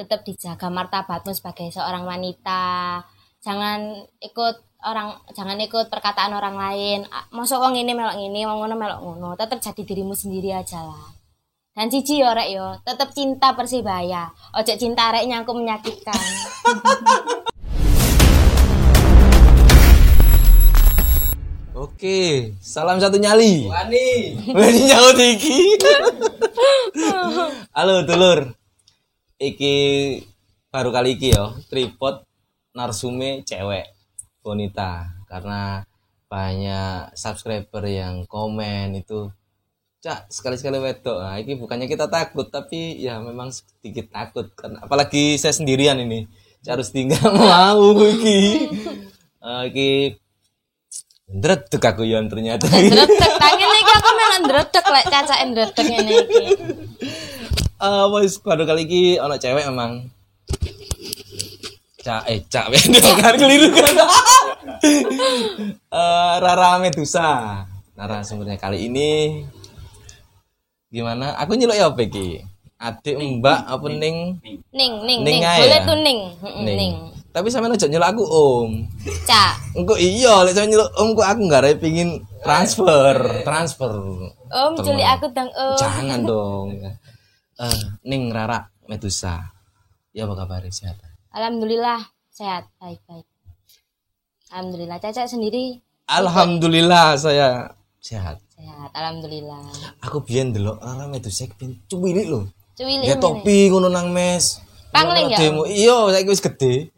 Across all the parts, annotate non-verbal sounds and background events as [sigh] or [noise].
tetap dijaga martabatmu sebagai seorang wanita jangan ikut orang jangan ikut perkataan orang lain masa wong ini melok ini wong ngono melok ngono tetap jadi dirimu sendiri aja lah dan cici yo rek yo tetap cinta persibaya ojo cinta rek nyangkut menyakitkan [laughs] Oke, salam satu nyali. Wani. Wani nyaut iki. [laughs] Halo dulur. Iki baru kali iki yo, tripod narsume cewek wanita karena banyak subscriber yang komen itu Cak, sekali-sekali wedok. Nah, ini bukannya kita takut, tapi ya memang sedikit takut kan. Apalagi saya sendirian ini. Harus tinggal [laughs] mau iki. Eh, iki ndredeg aku yon ternyata. ndredeg tangan iki aku malah ndredeg lek cacake ndredeg ngene iki Eh, wis baru kali ini ono cewek emang. Cak eh cak [laughs] beda kan keliru kan. [laughs] Eh, Rara Medusa. Narasumbernya kali ini gimana? Aku nyeluk ya apa iki? Adik Mbak apa ning ning ning Ning boleh ya? tuh ning ning Tapi sampean aja nyeluk aku Om. cak Engko iya lek sampean nyeluk Om kok aku nggak pingin transfer, transfer. om culik aku dong om Jangan dong. [laughs] Eh, ning Rara Medusa. Ya apa kabar sehat? alhamdulillah sehat baik baik alhamdulillah caca sendiri Alhamdulillah saya sehat. sehat alhamdulillah Aku biyen delok Rara Medusa ben cuwilik lho. cuwili Ya topi ngono nang mes. Pangling ya, Demo. Iya, saiki wis gede.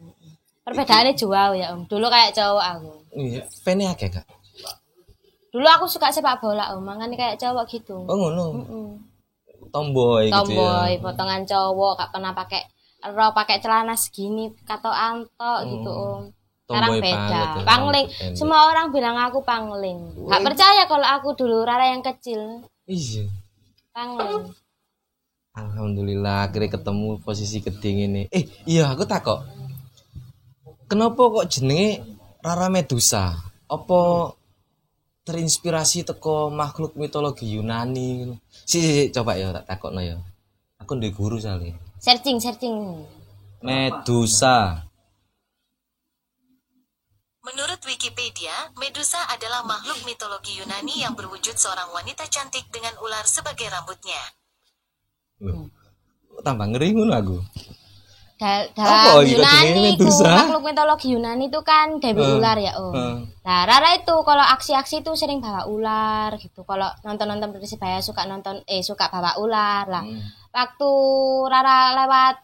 perbedaannya jauh ya om dulu kayak cowok aku Iya, fene akeh Kak. dulu aku suka sepak bola om makanya kayak cowok gitu Oh ngono. Mm. Tomboy, gitu tomboy ya. potongan cowok gak pernah pakai rok pakai celana segini kata anto gitu om sekarang Tomboy beda ya, pangling semua orang bilang aku pangling gak percaya kalau aku dulu Rara yang kecil Iya. pangling Alhamdulillah akhirnya ketemu posisi geding ini. Eh, iya aku takok. Kenapa kok jenenge Rara Medusa? Apa terinspirasi teko makhluk mitologi Yunani? Si, si, si, coba ya tak takokno ya. Aku ndek guru soalnya. searching searching Medusa. Menurut Wikipedia, Medusa adalah makhluk mitologi Yunani yang berwujud seorang wanita cantik dengan ular sebagai rambutnya. Loh, tambah ngeri ngono aku. Dalam jenenge Yunani itu makhluk mitologi Yunani itu kan dewi Eh, ular ya om eh. nah Rara itu kalau aksi-aksi itu sering bawa ular gitu. Kalau nonton-nonton Persibaya suka nonton eh suka bawa ular lah. Hmm. waktu Rara lewat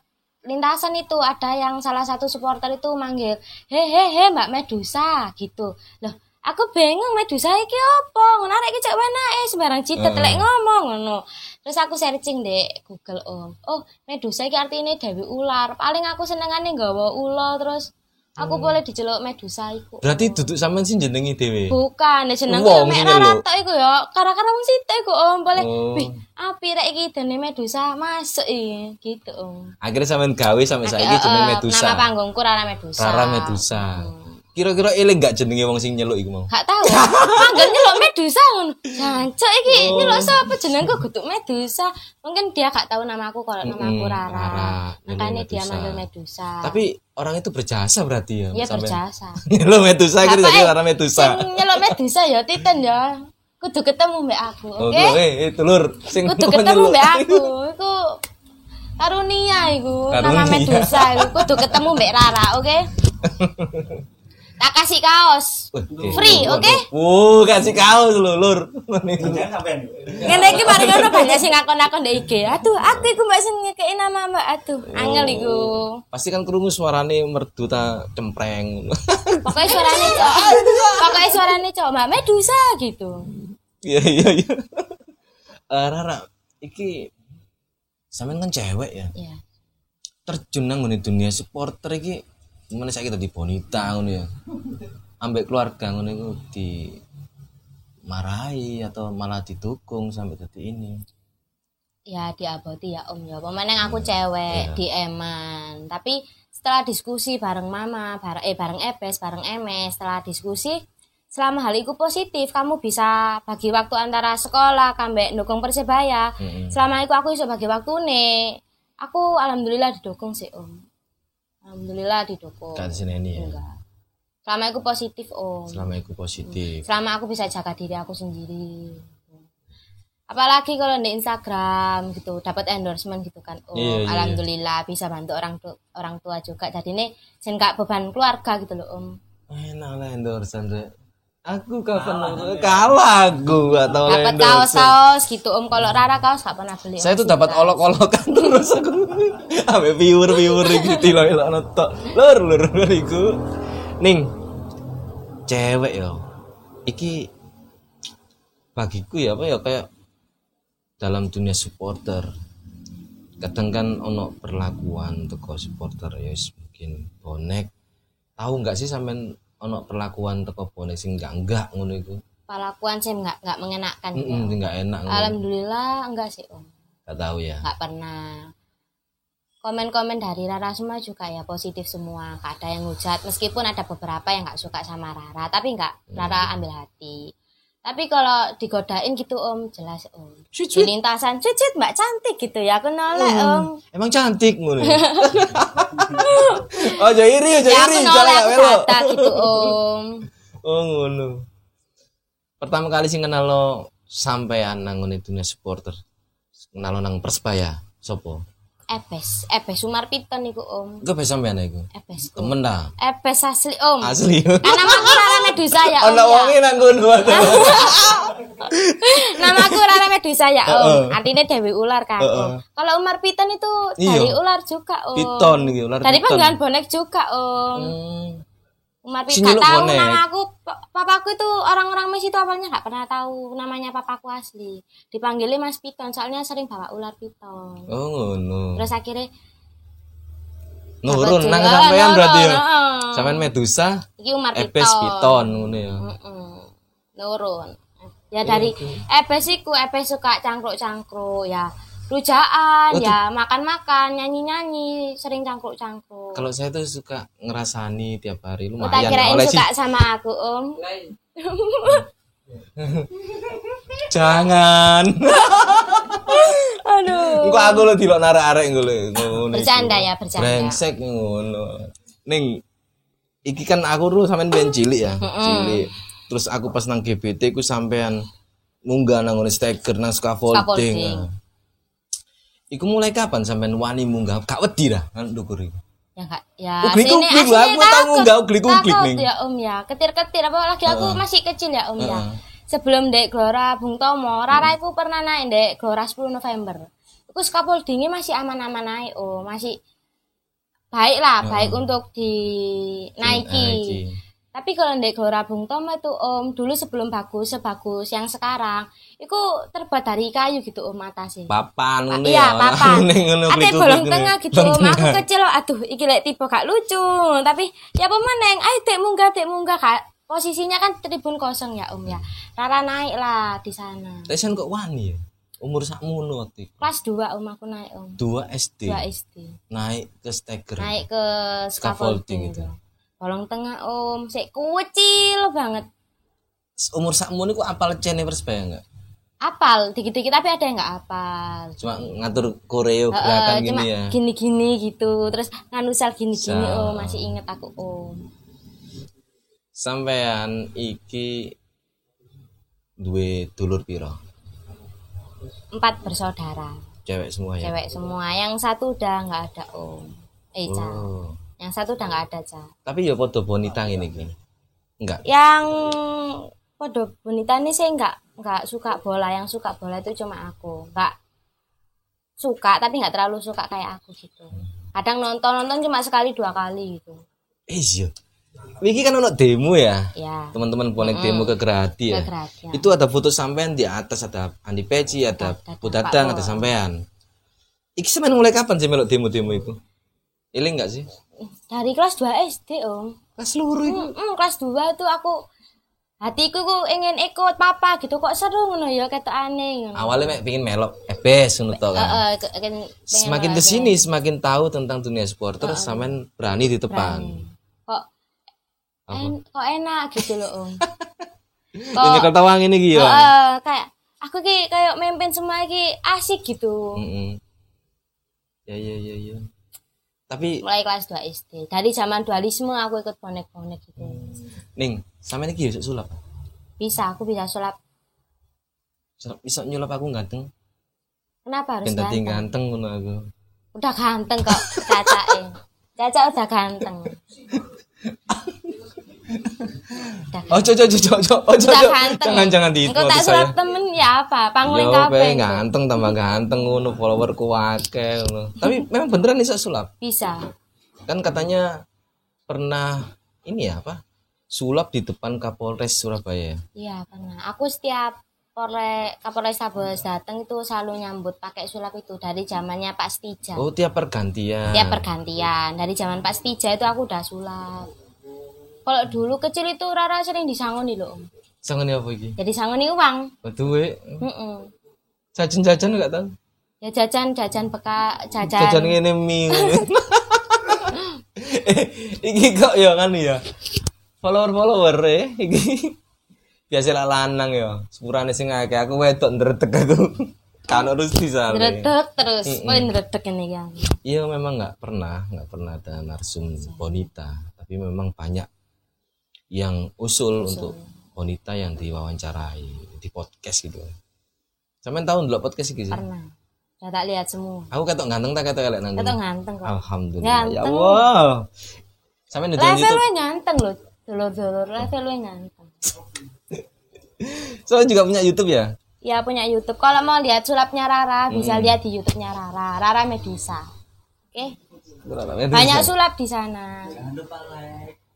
lintasan itu ada yang salah satu supporter itu manggil hehehe Mbak Medusa gitu. Loh aku bingung Medusa iki apa? Ngono arek iki cek wenake sembarang citet Eh. lek ngomong ngono terus aku searching deh Google om oh Medusa iki artinya dewi ular paling aku senengane nggawa ulo terus aku boleh diceluk Medusa iku Berarti duduk sampean sih jenengi dhewe. bukan jeneng Wong mek nyeluk. tok iku ya kara-kara wong sitok iku om boleh Oh. wih api rek iki dene Medusa masuk iki gitu om Akhirnya sampean gawe sampai saiki jeneng eh, Medusa. Nama panggungku Rara Medusa. Rara Medusa. Kira-kira eling gak jenenge wong sing nyeluk iku mau? Gak tahu. Manggil nyeluk Medusa ngono. Jancuk iki Oh. nyeluk sapa jenengku kudu Medusa. Mungkin dia gak tahu namaku kalau namaku Mm-mm, Rara. Rara. Makanya dia Medusa. manggil Medusa. Tapi orang itu berjasa berarti ya. Iya berjasa. [laughs] Nyeluk Medusa Bapak, jadi eh, Rara Medusa. Sing nyeluk Medusa ya Titen ya. Kudu ketemu mbak aku, Oh, oke? eh, eh, telur sing Kudu [laughs] ketemu mbak aku. Iku karunia iku nama. Medusa iku kudu ketemu mbak Rara, oke? [laughs] Tak kasih kaos. Oke. Free, oke? Oh, kasih kaos lho, Lur. Jangan sampean. Ngene iki mari ngono banyak sing ngakon-ngakon ndek IG. Aduh, aku iku mbak sing ngekeki nama Mbak. Aduh, angel iku. Pasti kan krungu suarane merdu ta cempreng. Pokoknya suarane cok. [laughs] Pokoknya suarane cok Mbak Medusa gitu. Iya, iya, iya. Eh, Rara, iki sampean kan cewek ya. Iya. Terjun nang dunia supporter iki gimana saya di bonita ngono ya. Ambek keluarga ngono iku di marahi atau malah didukung sampai detik ini. Ya diaboti ya Om ya. Pemenang aku cewek di Eman. Tapi setelah diskusi bareng Mama, bareng eh bareng Ebes, bareng Emes, setelah diskusi selama hal itu positif, kamu bisa bagi waktu antara sekolah, kambek dukung Persebaya. Mm-mm. Selama itu aku bisa bagi waktu nih. Aku alhamdulillah didukung sih Om. Alhamdulillah didukung. Gak seneni ya. Enggak. Selama aku positif Om. Selama itu positif. Selama aku bisa jaga diri aku sendiri. Apalagi kalau di Instagram gitu dapat endorsement gitu kan. Oh, Iya, iya. alhamdulillah bisa bantu orang tu- orang tua juga. Jadi ini sen beban keluarga gitu loh Om. Enak lah endorsean Rek. Aku kapan kalah aku gak tahu Dapat kaos-kaos gitu Om. Kalau Rara kaos gak pernah beli. Saya tuh dapat olok-olokan [laughs] terus aku. Ambil viewer viewer gitu loh lo nonton. Lur lur lur iku. Ning. Cewek yo. Iki bagiku ya apa ya kayak dalam dunia supporter. Kadang kan ono perlakuan teko supporter ya mungkin bonek. Tahu nggak sih sampean ono perlakuan teko bonek sing enggak enggak ngono iku Pelakuan saya nggak nggak mengenakan. ya. Heeh, enggak enak ngono Alhamdulillah enggak sih Om. enggak tahu ya nggak pernah komen-komen dari Rara semua juga ya positif semua nggak ada yang hujat meskipun ada beberapa yang nggak suka sama Rara tapi nggak Rara ambil hati tapi kalau digodain gitu om jelas om di lintasan cucit mbak cantik gitu ya aku nolak om Emang cantik ngono. [laughs] oh, aja iri, aja ya iri, aku jalan aku bata gitu om Oh, ngono. Pertama kali sing kenal lo sampean nang dunia supporter. Kenal lo nang Persebaya. Sopo? Epes Epes Sumar Piton iku om Iku bisa sampean iku. Epes Temen ta? Epes asli om Asli. karena aku Rara Medusa ya om Ono ya. wonge nang ngono. Nama aku Rara Medusa ya Om. Artinya Dewi Ular kan Om. Kalau Umar Piton itu Iya. dari ular juga Om. Piton iki, ular Dari panggilan bonek juga Om. Hmm. Umar nyeluk tahu bonek. nama aku. Pa- Papaku itu orang-orang mes itu awalnya nggak pernah tahu namanya papaku asli. Dipanggilnya Mas Piton soalnya sering bawa ular piton. Oh, ngono. Terus akhirnya Nurun nang sampean Nurun, berarti ya. Sampean Medusa, Iki Umar Piton. Epes Piton ngono ya. Nurun. Ya dari Epes iku Epes suka cangkruk-cangkruk ya. Rujaan Oh, ya makan-makan nyanyi-nyanyi sering cangkruk-cangkruk. Kalau saya tuh suka ngerasani tiap hari Oh, tak lumayan. kirain oleh suka sama aku Om. [laughs] Jangan. [laughs] Aduh. Engko aku lo dilok narik-arek ngono. Bercanda ya, bercanda. Brengsek ngono. Ning iki kan aku dulu sampean ben cilik ya, cilik. Terus aku pas nang GBT ku sampean munggah nang steker nang scaffolding. Scaffolding. Iku mulai kapan sampean wani munggah? Gak wedi dah nang ndukur iku. Ya enggak ya Uglik-uglik, aslinya- aku aslinya tahu takut. nggak uglik-uglik, Takut Ning. ya Om ya. Ketir-ketir apalagi aku masih kecil ya Om ya. Heeh. Sebelum Dek Glora Bung Tomo, Rara iku pernah naik Dek Glora 10 November. Iku scaffoldingnya masih aman-aman naik oh, masih baik lah, baik untuk dinaiki. Tapi kalau Dek Glora Bung Tomo itu Om, dulu sebelum bagus sebagus yang sekarang, itu terbuat dari kayu gitu Om atasnya. Papan ngono Iya, ya. papa. Ning ngono Ate bolong tengah gitu. Om. Aku kecil loh, aduh iki lek tipe gak lucu. Tapi ya apa meneng, ayo dek munggah, dek munggah kak. Posisinya kan tribun kosong ya Om ya. Rara naik lah di sana. Tapi sen kok wani ya? Umur sakmono waktu itu. Kelas 2 Om aku naik Om. 2 SD. 2 SD. Naik ke steker. Naik ke Scaffolding scaffolding itu. itu. Bolong tengah Om, sik kecil banget. Umur sakmono ku apal cene Persebaya enggak? Apal dikit-dikit tapi ada yang nggak apal. Cuma ngatur koreo Heeh, gerakan cuma gini ya. gini-gini gitu. Terus nganusal gini-gini Sal. Om, masih inget aku Om. Sampean iki duwe dulur piro? Empat bersaudara. Cewek semua ya. cewek semua yang satu udah nggak ada om eh. Oh. Yang satu udah nggak ada Ca. Tapi ya podo bonita ngene iki. Enggak. yang podo bonita ini saya nggak nggak suka bola yang suka bola itu cuma aku nggak suka tapi nggak terlalu suka kayak aku gitu kadang nonton nonton cuma sekali dua kali gitu Eh iya. Iki kan ono demo ya. ya Teman-teman bonek demo ke Gerahadi ya. ya. Itu ada foto sampean di atas ada Andi Peci, ada Ada- ada sampean. Iki sampean mulai kapan sih melok demo-demo itu? Iling enggak sih? Dari kelas 2 SD om Pas seluruh itu. Hmm, hmm, kelas 2 itu aku hatiku ku ingin ikut papa gitu kok seru ngono ya ketok aneh ngono. Awalnya mek pengin melok ebes ngono to kan. Heeh, ke- ke- pengen Semakin semakin tahu tentang dunia supporter, sampean berani di depan. kok en, kok enak gitu loh om [laughs] Ini kok ketawang ini gitu. Heeh, kayak aku ki kayak memimpin semua ki asik gitu Mm-mm. ya ya ya ya tapi mulai kelas 2 SD dari zaman dualisme aku ikut bonek-bonek gitu. Ning sampe iki yo sulap? Bisa aku bisa sulap. Sulap- bisa nyulap aku ganteng. Kenapa harus dadi ganteng? ganteng ngono aku. Udah ganteng kok [laughs] caca caca udah ganteng [laughs] ojo ojo ojo udah ojo. ganteng jangan jangan di Engko tak sulap temen ya apa pangling Yo, kabeh be ganteng tambah ganteng ngono followerku akeh ngono. Tapi [laughs] memang beneran iso sulap. bisa Kan katanya pernah ini ya apa? Sulap di depan Kapolres Surabaya. iya pernah aku setiap Polre Kapolres Tabes datang itu selalu nyambut pakai sulap itu dari zamannya Pak Stija Oh, tiap pergantian. tiap pergantian dari zaman Pak Stija itu aku udah sulap kalau dulu kecil itu Rara sering disangoni loh Om. Sangone apa iki? jadi sangoni uang Waduh, we. Mm-mm. jajan-jajan enggak tahu. ya jajan jajan beka jajan, Jajan ngene mie. eh, [laughs] iki kok ya kan ya. Follower-follower eh iki. Biasa lah lanang ya. Sepurane sing akeh aku wedok ndredeg aku. Kan harus bisa. Ndredeg terus oh ndredeg ini kan Iya memang nggak pernah nggak pernah ada narsum bonita tapi memang banyak yang usul, untuk bonita yang diwawancarai di podcast gitu. Sampai tahu dulu podcast gitu sih. pernah udah tak lihat semua Aku ketok ganteng tak ketok elek nang. kono? ganteng kok Alhamdulillah. Ya Ganteng. Allah. Sampai nonton level YouTube. lu ganteng loh dulur-dulur level lu ganteng [laughs] Soalnya juga punya YouTube ya. ya punya YouTube kalau mau lihat sulapnya Rara bisa lihat di YouTube-nya Rara Rara Medusa oke banyak sulap di sana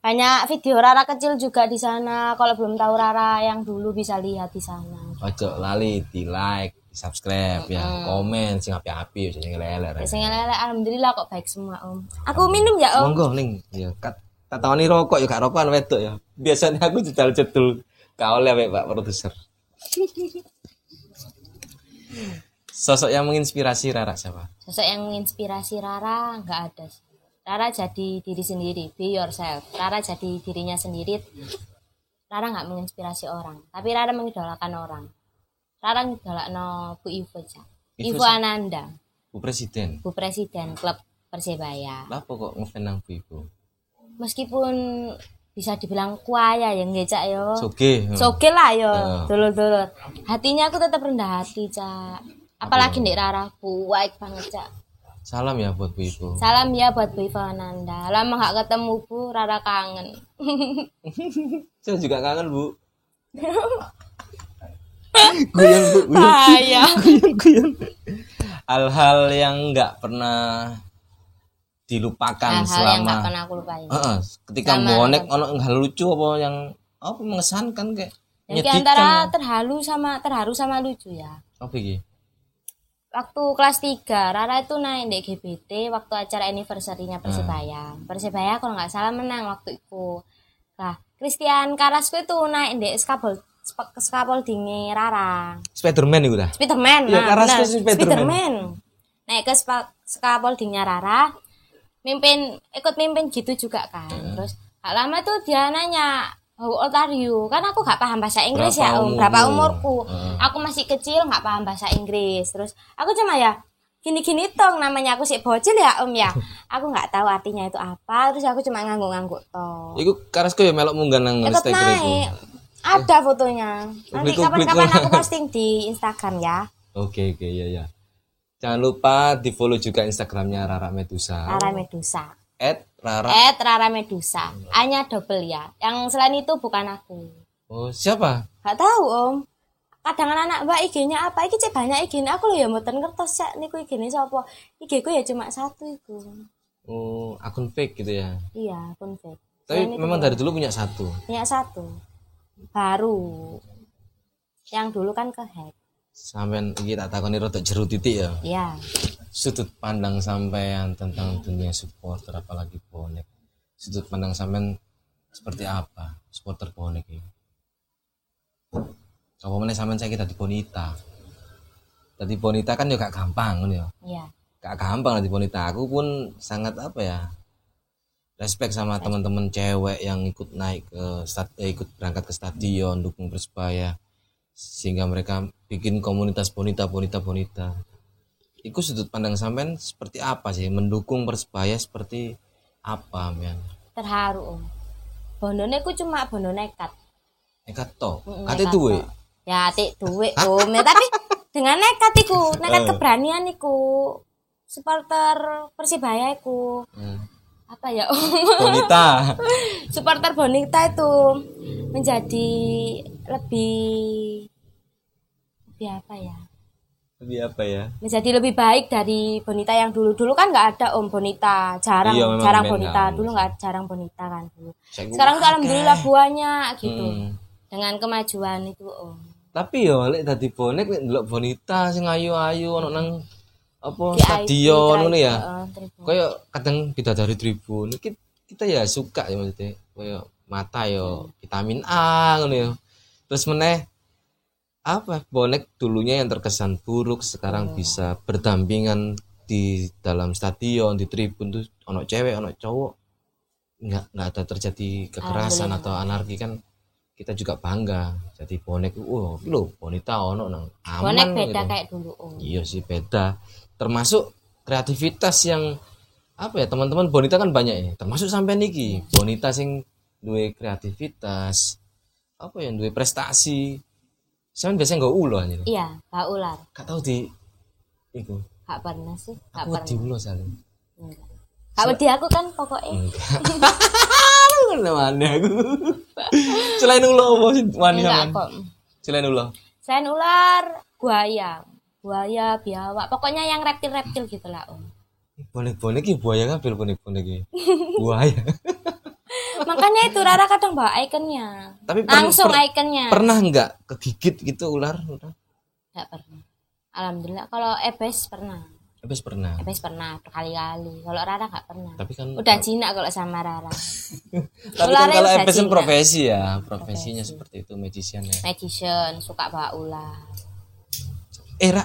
banyak video Rara kecil juga di sana kalau belum tahu Rara yang dulu bisa lihat di sana Ojo lali di like, di subscribe ya, komen sing api-api sing lele. biasanya lele alhamdulillah kok baik semua om aku minum ya om Monggo ning ya kat tak tawani rokok ya gak rokokan wedok ya. Biasanya aku jedal-jedul kau oleh Pak produser. [laughs] Sosok yang menginspirasi Rara siapa? sosok yang menginspirasi Rara nggak ada sih. Rara jadi diri sendiri be yourself. Rara jadi dirinya sendiri. Rara nggak menginspirasi orang tapi Rara mengidolakan orang. Rara ngidolakno Bu Ivo aja Ivo Ivo? Ananda. Bu Presiden. Bu Presiden klub Persebaya. Lah kok ngefan nang Bu Ibu? meskipun bisa dibilang kuaya ya nggak cak yo Soge. Soge lah yo dulur dulur hatinya aku tetap rendah hati cak. Apalagi ndek Rara baik banget cak Salam ya buat Bu Ibu. Salam ya buat Bu Iva Ananda. Lama gak ketemu Bu, Rara kangen. [laughs] Saya juga kangen Bu. [laughs] guyon Bu, guyon. [laughs] Guyon, guyon. Hal-hal yang nggak pernah dilupakan Hal-hal yang selama gak pernah aku lupain. Heeh, ketika Sama- bonek ono hal lucu apa yang apa mengesankan kayak Jadi menyedihkan. antara terhalu sama terharu sama lucu ya. apa iki? Waktu kelas 3, Rara itu naik di GBT waktu acara anniversary-nya Persebaya. Persebaya kalau nggak salah menang waktu itu. Nah, Christian Carrasco itu naik di skabol skabol dingi Rara. Spiderman itu dah. Spiderman. Iya, nah, benar. sih Spiderman. Naik ke scaffoldingnya Rara, mimpin ikut mimpin gitu juga kan. Terus gak lama tuh dia nanya, How old are you? Kan aku gak paham bahasa Inggris Berapa ya, Om. umurmu? Berapa umurku? Heeh. Aku masih kecil gak paham bahasa Inggris. Terus aku cuma ya gini-gini tong namanya aku sih bocil ya Om ya. [laughs] Aku nggak tahu artinya itu apa. Terus aku cuma ngangguk-ngangguk tong. Iku Karasko ya melok munggah nang Instagram. Ada fotonya. Nanti kapan-kapan aku [laughs] posting di Instagram ya. Oke oke ya ya. Jangan lupa di follow juga Instagramnya Rara Medusa. Rara Medusa. At Rara. At Rara Medusa. Hanya double ya. Yang selain itu bukan aku. Oh siapa? Gak tahu om. Kadang anak mbak IG-nya apa? Iki cek banyak IG aku loh ya mboten ngertos cek niku IG-ne sapa. IG ku ya cuma satu iku. Oh akun fake gitu ya. Iya, pun fake. Tapi Selain itu memang dari dulu punya satu. punya satu. Baru. Yang dulu kan ke hack. Sampai iki tak takoni rada jeru titik ya. Iya. Sudut pandang sampean tentang dunia supporter apalagi bonek. Sudut pandang sampean seperti apa supporter bonek ini? Apa meneh sampean saya kita di bonita. Tadi bonita kan juga gampang kan ya. Iya. Gak gampang lah di bonita. Aku pun sangat apa ya? Respect sama teman-teman cewek yang ikut naik ke eh, ikut berangkat ke stadion dukung Persebaya sehingga mereka bikin komunitas bonita bonita bonita Iku sudut pandang sampean seperti apa sih? Mendukung Persebaya seperti apa, men? terharu om bondone ku cuma bondo nekat Nekat to. Mm, Kate duwe. ya atik duwe om ya, tapi [laughs] dengan nekat iku nekat Eh. keberanian iku supporter persibaya iku Hmm. apa ya om [laughs] Bonita. supporter bonita itu menjadi lebih lebih apa ya Lebih apa ya? menjadi lebih baik dari bonita yang dulu dulu kan nggak ada om bonita jarang Iya, jarang bonita kan. dulu nggak jarang bonita kan dulu Saya sekarang tuh alhamdulillah banyak gitu Hmm. dengan kemajuan itu om Tapi yo lek dadi bonek lek ndelok bonita sing ayu-ayu ono nang apa VIP, stadion ngono ya. Kayak kadang kita dari tribun kita, kita ya suka ya maksudnya kayak mata yo vitamin A ngono ya. Terus meneh apa? Bonek dulunya yang terkesan buruk sekarang bisa berdampingan di dalam stadion di tribun tuh ono cewek ono cowok. Nggak nggak ada terjadi kekerasan atau anarki kan kita juga bangga. Jadi bonek wow lo bonita ono nang aman bonek beda gitu. kayak dulu om iya sih beda. Termasuk kreativitas yang apa ya teman-teman bonita kan banyak ya. Termasuk sampai niki bonita sing duwe kreativitas apa ya duwe prestasi saya biasanya nggak ulo aja iya gak ular. Gak tau di iku. Gak pernah sih gak aku di pernah. ulo saling Enggak. gak wedi aku kan pokoknya. Mana [laughs] aku. Selain ulo apa sih wani enggak kok. Selain ulo selain ular buaya. Buaya biawak. Pokoknya yang reptil-reptil gitu lah om. Bonek-bonek ini buaya kabel bonek-bonek ini buaya [laughs] makanya itu Rara kadang bawa ikonnya. Tapi per- langsung per- ikonnya. pernah nggak kegigit gitu ular? Nggak pernah. Alhamdulillah. Kalau ebes pernah. Habis pernah. Ebes pernah berkali-kali. Kalau Rara nggak pernah. Tapi kan udah jinak kalau sama Rara. [laughs] Tapi kan ularnya kalau EPS kan profesi ya profesinya seperti itu magician ya. Magician suka bawa ular. Eh Ra,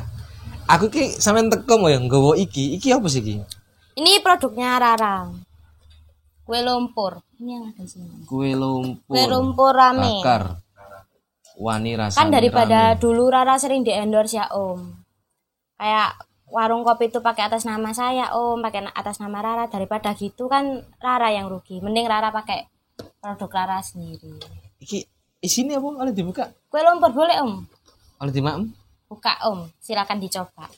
aku ki sampean teko mau yang nggawa iki. Iki apa sih ki ini produknya Rara. Kue lumpur ini yang ada sini. Kue lumpur. Kue lumpur rame. Bakar. Wani rasa kan daripada dulu Rara sering di endorse ya om. Kayak warung kopi itu pakai atas nama saya om. Pakai atas nama Rara. Daripada gitu kan Rara yang rugi. Mending Rara pakai produk Rara sendiri. Iki isinya apa? Oleh dibuka? Kue lumpur boleh om? Oleh dimaem buka om. Silakan dicoba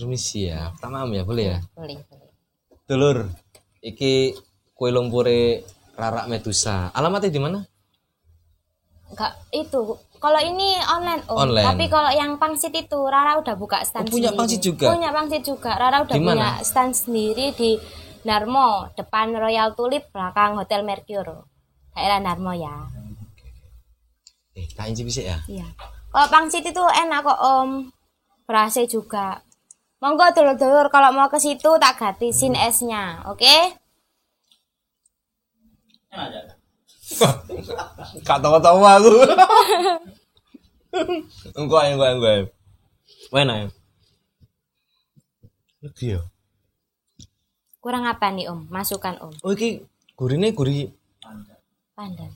permisi ya tamam ya boleh ya boleh boleh dulur iki kue lumpure Rara Medusa alamatnya di mana enggak itu kalau ini online om Online. tapi kalau yang pangsit itu Rara udah buka stand Oh, punya sendiri. pangsit juga? punya pangsit juga Rara udah Di mana? punya stand sendiri di Narmo depan Royal Tulip belakang Hotel Mercure daerah Narmo ya eh tak bisa ya Iya. Kalau pangsit itu enak kok Om. Berasa juga. Monggo dulur-dulur kalau mau ke situ tak gratisin esnya, oke? [laughs] Gak tahu-tahu aku. [laughs] Engko ae, engko ae, engko ae. Wena ya. Lagi ya. Kurang apa nih Om? Masukan Om. Oh iki gurine guri Pandan.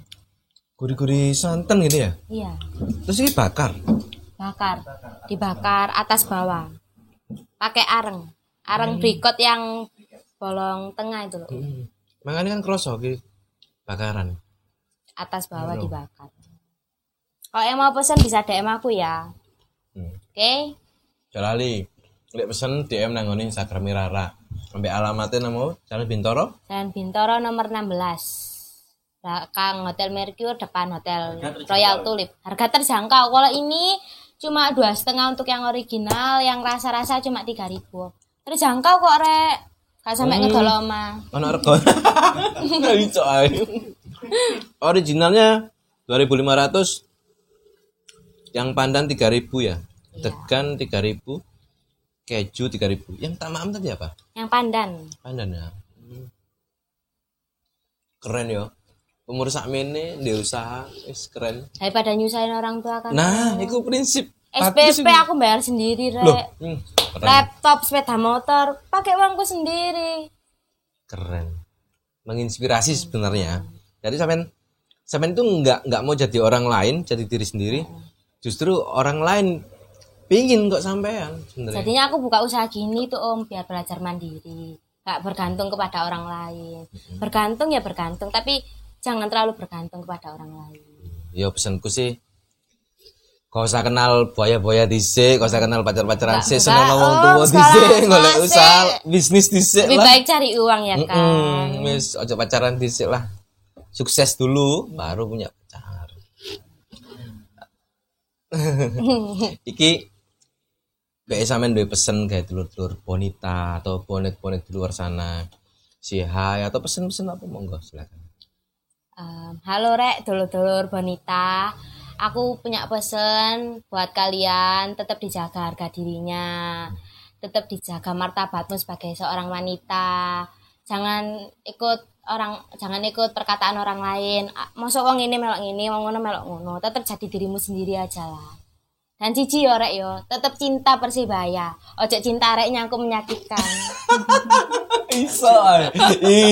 guri-guri santan gitu ya. Iya. Terus ini bakar. Bakar. Dibakar atas bawah. Pakai areng. Areng brikot yang bolong tengah itu loh. Hmm. Makanya kan kroso iki bakaran. Atas bawah dibakar. Kalau yang mau pesen bisa DM aku ya. Hmm. Oke? Jalali. Lek pesen DM nang ngene Instagram Rara. Sampai alamatnya namo Jalan Bintoro. Jalan Bintoro nomor 16. Belakang Hotel Mercure depan Hotel Royal Tulip. Harga terjangkau. Kalau ini cuma dua setengah untuk yang original, yang rasa-rasa cuma 3000 Terjangkau kok rek. Gak sampai ngedol oma. Ono rego. Originalnya 2500 yang pandan 3000 ya. Degan 3000 keju 3000 yang tamam tadi apa Yang pandan. pandan ya Hmm. keren ya umur sakmene di usaha wis keren. Daripada nyusahin orang tua kan. nah itu prinsip. Bagus SPP aku bayar sendiri loh rek. hmm, keren. Laptop, sepeda motor, pakai uangku sendiri. keren. Menginspirasi sebenarnya. Jadi sampean sampean itu nggak nggak mau jadi orang lain jadi diri sendiri. Justru orang lain pingin kok sampean sebenarnya. Jadinya aku buka usaha gini tuh om biar belajar mandiri, gak bergantung kepada orang lain. Bergantung ya bergantung, tapi jangan terlalu bergantung kepada orang lain. ya pesanku sih kau usah kenal boya-boya dhisik, kau usah kenal pacar-pacaran sih, seneng ngomong Om. tua Sekarang dhisik, golek usaha bisnis dhisik Lebih lah. baik cari uang ya kan. Mm-mm, wis ojo pacaran dhisik lah. Sukses dulu baru punya pacar. [laughs] Iki kayak sampean duwe pesen kayak dulur-dulur bonita atau bonek-bonek di luar sana. Si hai atau pesen-pesen apa monggo silakan. Em, halo rek, dulur-dulur bonita. Aku punya pesen buat kalian tetap dijaga harga dirinya. Tetap dijaga martabatmu sebagai seorang wanita. Jangan ikut orang jangan ikut perkataan orang lain. Mosok wong ini melok ini, wong ngono melok ngono. Tetap jadi dirimu sendiri aja lah. Dan cici yo rek yo, tetap cinta Persibaya. Ojo cinta rek nyangkut menyakitkan. [laughs] Iso ae.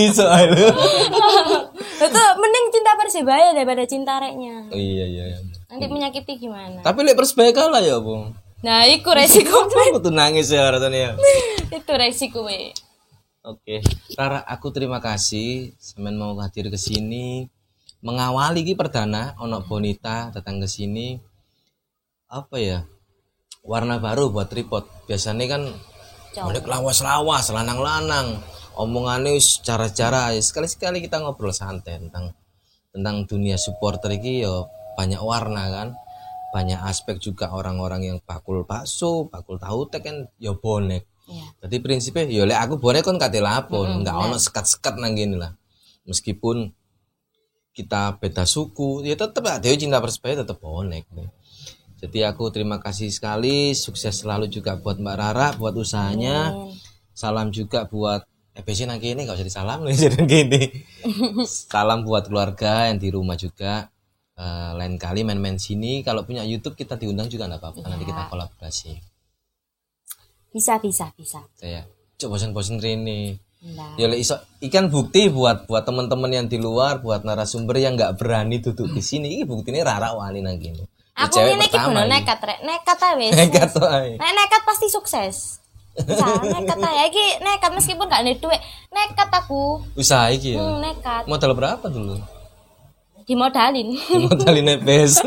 Iso ae. [laughs] Itu mending cinta Persibaya daripada cinta reknya. Oh, iya iya iya. Nanti menyakiti gimana? Tapi lek persebaya kalah ya, Bu. Nah, iku resiko [laughs] Aku tuh nangis ya rasanya ya. [laughs] itu resiko we. Oke, Rara, aku terima kasih semen mau hadir ke sini mengawali ki perdana ono bonita datang ke sini. Apa ya? Warna baru buat tripod. Biasanya kan bonek lawas-lawas, lanang-lanang. Omongannya cara-cara sekali-sekali kita ngobrol santai tentang tentang dunia supporter iki ya banyak warna kan. Banyak aspek juga orang-orang yang bakul bakso, bakul tahu tek kan ya bonek. Iya. Jadi prinsipnya ya lek aku bonek kon kate lapon, enggak ono sekat-sekat nang gini lah. Meskipun kita beda suku, ya tetap ada cinta persebaya tetap bonek. nih. Jadi aku terima kasih sekali, sukses selalu juga buat Mbak Rara, buat usahanya. Salam juga buat EPC nang gini, gak usah disalam nih jadi gini. Salam buat keluarga yang di rumah juga. Eh, lain kali main-main sini, kalau punya YouTube kita diundang juga nggak apa-apa. Nanti kita kolaborasi. Bisa, bisa, bisa. Saya coba bosan-bosan Rini. Nah, Ya lek iso ikan bukti buat buat teman-teman yang di luar, buat narasumber yang nggak berani duduk di sini. Ini buktinya Rara wani nang. Ya, aku ini iki nekat rek. Nekat ae wis. Nekat ay. Nek nekat pasti sukses. Nekat aja iki nekat meskipun gak ada duit. Nekat aku. Usaha iki ya. Hmm, nekat. Modal berapa dulu? Dimodalin. Modalin nepes. [laughs]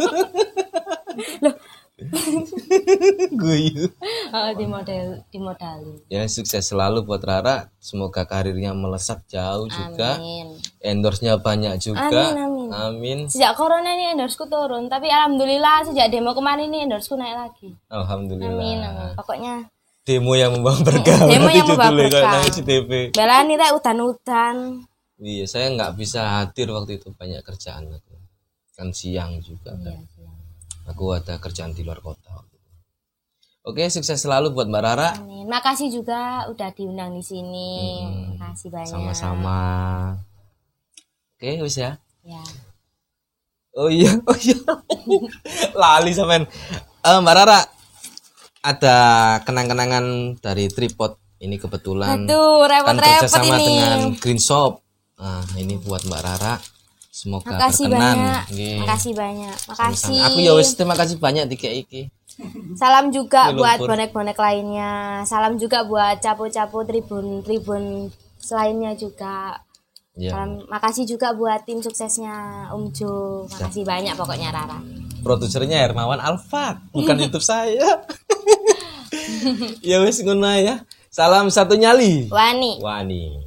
[laughs] Guyu. Oh, dimodal dimodalin. Ya sukses selalu buat Rara. Semoga karirnya melesat jauh juga. Amin. Endorse-nya banyak juga. Amin, amin. Amin. Sejak corona ini endorseku turun, tapi alhamdulillah sejak demo kemarin ini endorseku naik lagi. Alhamdulillah. Amin, amin. Pokoknya Demo yang membawa berkah. Demo yang membawa berkah. belani rek udan-udan. Iya, saya nggak bisa hadir waktu itu banyak kerjaan aku. Kan siang juga Iya, kan. Aku ada kerjaan di luar kota. Oke, sukses selalu buat Mbak Rara. Amin. Makasih juga udah diundang di sini. Makasih banyak. Sama-sama. Oke, wis ya. Ya. Oh iya, oh iya. [laughs] Lali sampean. Eh, Mbak Rara, ada kenang-kenangan dari tripod ini kebetulan Aduh, kan repot-repot kerjasama ini. dengan Green Shop. Nah, ini buat Mbak Rara. Semoga Makasih berkenan. banyak. Nggih. Makasih banyak. Makasih. Aku ya wis terima kasih banyak di iki. Salam juga buat bonek-bonek lainnya. Salam juga buat capu-capu tribun-tribun selainnya juga. Ya. Salam, makasih juga buat tim suksesnya Om Jo. Makasih banyak pokoknya Rara. Produsernya Hermawan Alfat, bukan [laughs] YouTube saya. [laughs] ya wis ngono ya. Salam satu nyali. Wani. Wani.